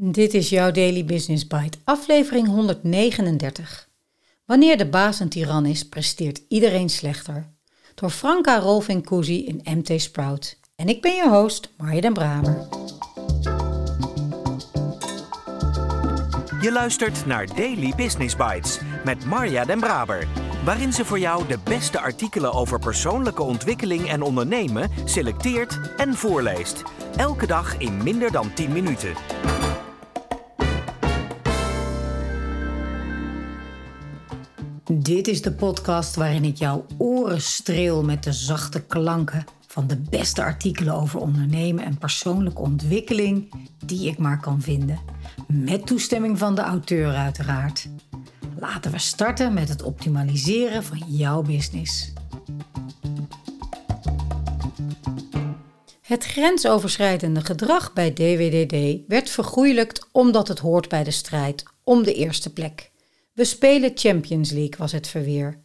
Dit is jouw Daily Business Bite, aflevering 139. Wanneer de baas een tiran is, presteert iedereen slechter. Door Franka Rolving-Kuzi in MT Sprout. En ik ben je host, Marja den Braber. Je luistert naar Daily Business Bites met Marja den Braber. Waarin ze voor jou de beste artikelen over persoonlijke ontwikkeling en ondernemen selecteert en voorleest. Elke dag in minder dan 10 minuten. Dit is de podcast waarin ik jouw oren streel met de zachte klanken van de beste artikelen over ondernemen en persoonlijke ontwikkeling die ik maar kan vinden. Met toestemming van de auteur uiteraard. Laten we starten met het optimaliseren van jouw business. Het grensoverschrijdende gedrag bij DWDD werd vergoeilijkt omdat het hoort bij de strijd om de eerste plek. We spelen Champions League, was het verweer.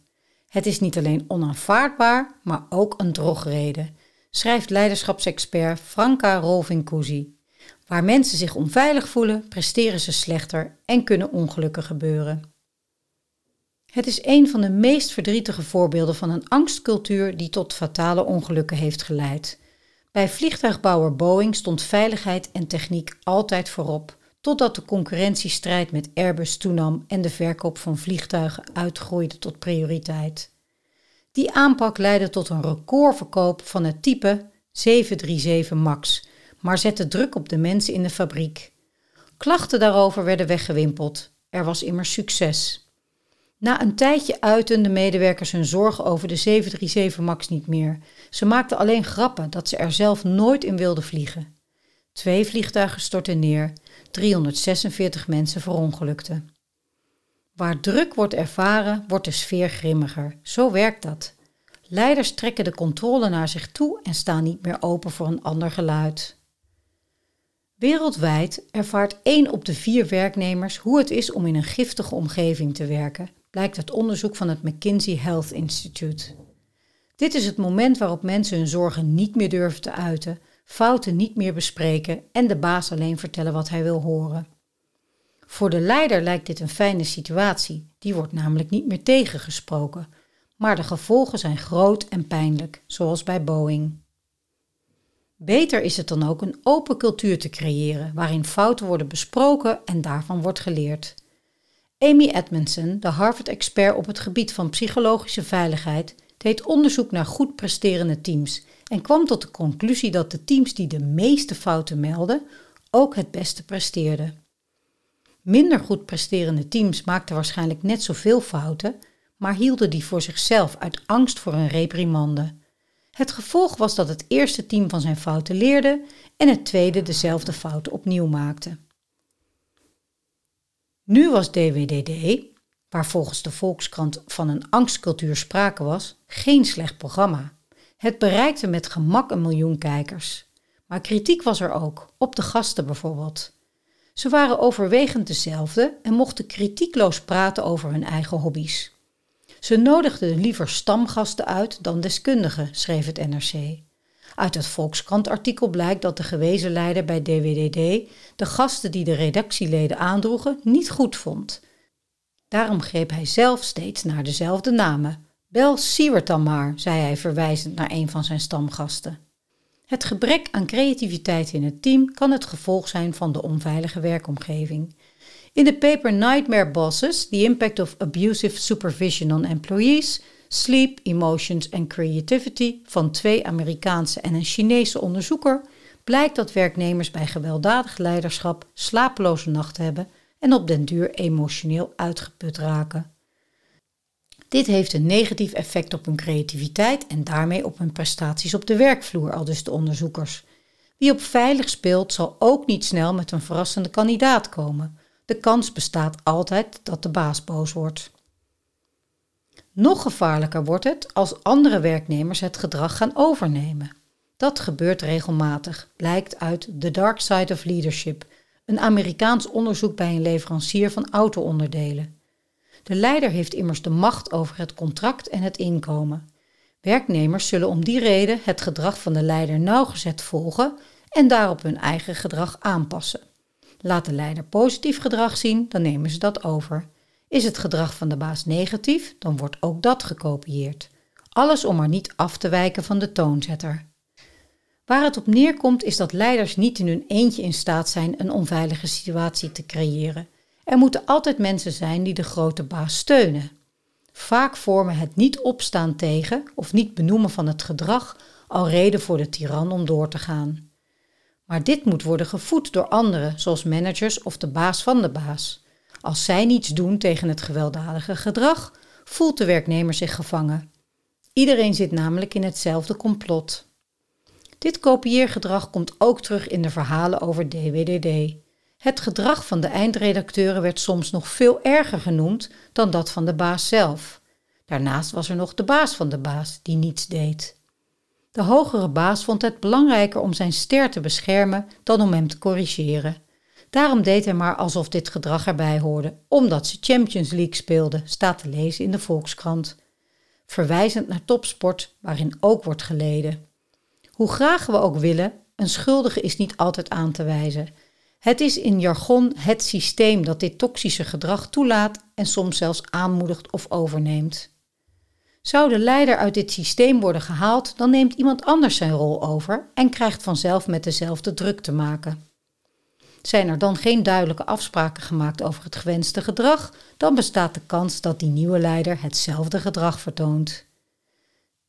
Het is niet alleen onaanvaardbaar, maar ook een drogreden, schrijft leiderschapsexpert Franka Rolving-Kuzi. Waar mensen zich onveilig voelen, presteren ze slechter en kunnen ongelukken gebeuren. Het is een van de meest verdrietige voorbeelden van een angstcultuur die tot fatale ongelukken heeft geleid. Bij vliegtuigbouwer Boeing stond veiligheid en techniek altijd voorop totdat de concurrentiestrijd met Airbus toenam en de verkoop van vliegtuigen uitgroeide tot prioriteit. Die aanpak leidde tot een recordverkoop van het type 737 MAX, maar zette druk op de mensen in de fabriek. Klachten daarover werden weggewimpeld. Er was immers succes. Na een tijdje uiten de medewerkers hun zorgen over de 737 MAX niet meer. Ze maakten alleen grappen dat ze er zelf nooit in wilden vliegen. Twee vliegtuigen stortten neer 346 mensen verongelukten. Waar druk wordt ervaren, wordt de sfeer grimmiger. Zo werkt dat. Leiders trekken de controle naar zich toe en staan niet meer open voor een ander geluid. Wereldwijd ervaart 1 op de 4 werknemers hoe het is om in een giftige omgeving te werken, blijkt uit onderzoek van het McKinsey Health Institute. Dit is het moment waarop mensen hun zorgen niet meer durven te uiten, fouten niet meer bespreken en de baas alleen vertellen wat hij wil horen. Voor de leider lijkt dit een fijne situatie, die wordt namelijk niet meer tegengesproken, maar de gevolgen zijn groot en pijnlijk, zoals bij Boeing. Beter is het dan ook een open cultuur te creëren waarin fouten worden besproken en daarvan wordt geleerd. Amy Edmondson, de Harvard-expert op het gebied van psychologische veiligheid, deed onderzoek naar goed presterende teams en kwam tot de conclusie dat de teams die de meeste fouten melden ook het beste presteerden. Minder goed presterende teams maakten waarschijnlijk net zoveel fouten, maar hielden die voor zichzelf uit angst voor een reprimande. Het gevolg was dat het eerste team van zijn fouten leerde en het tweede dezelfde fouten opnieuw maakte. Nu was DWDD, waar volgens de Volkskrant van een angstcultuur sprake was, geen slecht programma. Het bereikte met gemak een miljoen kijkers. Maar kritiek was er ook, op de gasten bijvoorbeeld. Ze waren overwegend dezelfde en mochten kritiekloos praten over hun eigen hobby's. Ze nodigden liever stamgasten uit dan deskundigen, schreef het NRC. Uit het Volkskrant-artikel blijkt dat de gewezen leider bij DWDD de gasten die de redactieleden aandroegen niet goed vond. Daarom greep hij zelf steeds naar dezelfde namen. Bel Siewert dan maar, zei hij verwijzend naar een van zijn stamgasten. Het gebrek aan creativiteit in het team kan het gevolg zijn van de onveilige werkomgeving. In de paper Nightmare Bosses: The Impact of Abusive Supervision on Employees, Sleep, Emotions and Creativity van twee Amerikaanse en een Chinese onderzoeker blijkt dat werknemers bij gewelddadig leiderschap slapeloze nachten hebben en op den duur emotioneel uitgeput raken. Dit heeft een negatief effect op hun creativiteit en daarmee op hun prestaties op de werkvloer, aldus de onderzoekers. Wie op veilig speelt, zal ook niet snel met een verrassende kandidaat komen. De kans bestaat altijd dat de baas boos wordt. Nog gevaarlijker wordt het als andere werknemers het gedrag gaan overnemen. Dat gebeurt regelmatig, blijkt uit The Dark Side of Leadership, een Amerikaans onderzoek bij een leverancier van auto-onderdelen. De leider heeft immers de macht over het contract en het inkomen. Werknemers zullen om die reden het gedrag van de leider nauwgezet volgen en daarop hun eigen gedrag aanpassen. Laat de leider positief gedrag zien, dan nemen ze dat over. Is het gedrag van de baas negatief, dan wordt ook dat gekopieerd. Alles om maar niet af te wijken van de toonzetter. Waar het op neerkomt is dat leiders niet in hun eentje in staat zijn een onveilige situatie te creëren. Er moeten altijd mensen zijn die de grote baas steunen. Vaak vormen het niet opstaan tegen of niet benoemen van het gedrag al reden voor de tiran om door te gaan. Maar dit moet worden gevoed door anderen, zoals managers of de baas van de baas. Als zij niets doen tegen het gewelddadige gedrag, voelt de werknemer zich gevangen. Iedereen zit namelijk in hetzelfde complot. Dit kopieergedrag komt ook terug in de verhalen over DWDD. Het gedrag van de eindredacteuren werd soms nog veel erger genoemd dan dat van de baas zelf. Daarnaast was er nog de baas van de baas die niets deed. De hogere baas vond het belangrijker om zijn ster te beschermen dan om hem te corrigeren. Daarom deed hij maar alsof dit gedrag erbij hoorde, omdat ze Champions League speelden, staat te lezen in de Volkskrant. Verwijzend naar topsport, waarin ook wordt geleden. Hoe graag we ook willen, een schuldige is niet altijd aan te wijzen. Het is in jargon het systeem dat dit toxische gedrag toelaat en soms zelfs aanmoedigt of overneemt. Zou de leider uit dit systeem worden gehaald, dan neemt iemand anders zijn rol over en krijgt vanzelf met dezelfde druk te maken. Zijn er dan geen duidelijke afspraken gemaakt over het gewenste gedrag, dan bestaat de kans dat die nieuwe leider hetzelfde gedrag vertoont.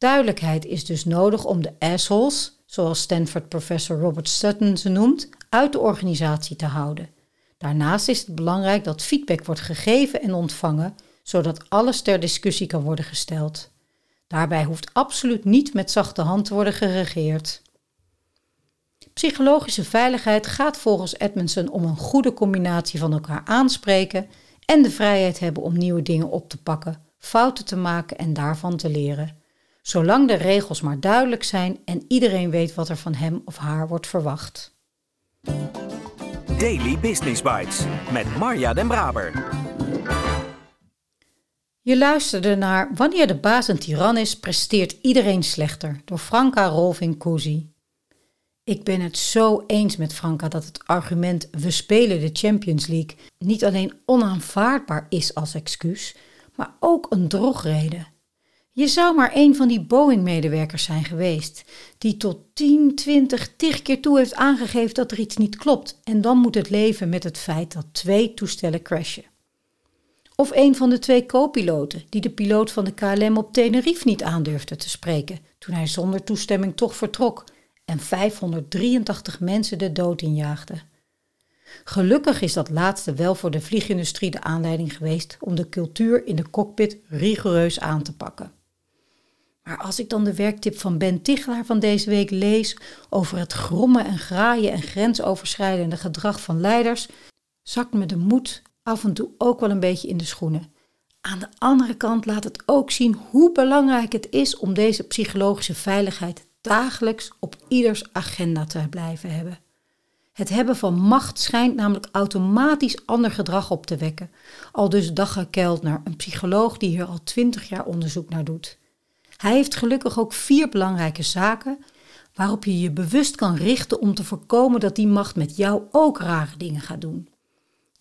Duidelijkheid is dus nodig om de assholes, zoals Stanford-professor Robert Sutton ze noemt, uit de organisatie te houden. Daarnaast is het belangrijk dat feedback wordt gegeven en ontvangen, zodat alles ter discussie kan worden gesteld. Daarbij hoeft absoluut niet met zachte hand te worden geregeerd. Psychologische veiligheid gaat volgens Edmondson om een goede combinatie van elkaar aanspreken en de vrijheid hebben om nieuwe dingen op te pakken, fouten te maken en daarvan te leren. Zolang de regels maar duidelijk zijn en iedereen weet wat er van hem of haar wordt verwacht. Daily Business Bites met Marja Den Braber. Je luisterde naar Wanneer de baas een tiran is, presteert iedereen slechter door Franka Rolving Cusi. Ik ben het zo eens met Franka dat het argument we spelen de Champions League niet alleen onaanvaardbaar is als excuus, maar ook een drogreden. Je zou maar een van die Boeing-medewerkers zijn geweest, die tot 10, 20, 10 keer toe heeft aangegeven dat er iets niet klopt, en dan moet het leven met het feit dat twee toestellen crashen. Of een van de twee co-piloten die de piloot van de KLM op Tenerife niet aandurfde te spreken toen hij zonder toestemming toch vertrok en 583 mensen de dood injaagde. Gelukkig is dat laatste wel voor de vliegindustrie de aanleiding geweest om de cultuur in de cockpit rigoureus aan te pakken. Maar als ik dan de werktip van Ben Tichelaar van deze week lees over het grommen en graaien en grensoverschrijdende gedrag van leiders, zakt me de moed af en toe ook wel een beetje in de schoenen. Aan de andere kant laat het ook zien hoe belangrijk het is om deze psychologische veiligheid dagelijks op ieders agenda te blijven hebben. Het hebben van macht schijnt namelijk automatisch ander gedrag op te wekken. Al dus Dagga Keltner, een psycholoog die hier al twintig jaar onderzoek naar doet. Hij heeft gelukkig ook vier belangrijke zaken waarop je je bewust kan richten om te voorkomen dat die macht met jou ook rare dingen gaat doen.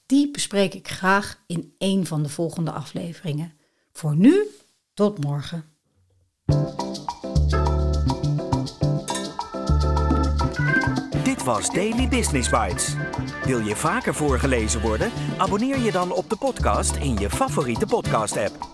Die bespreek ik graag in een van de volgende afleveringen. Voor nu, tot morgen. Dit was Daily Business Bites. Wil je vaker voorgelezen worden? Abonneer je dan op de podcast in je favoriete podcast-app.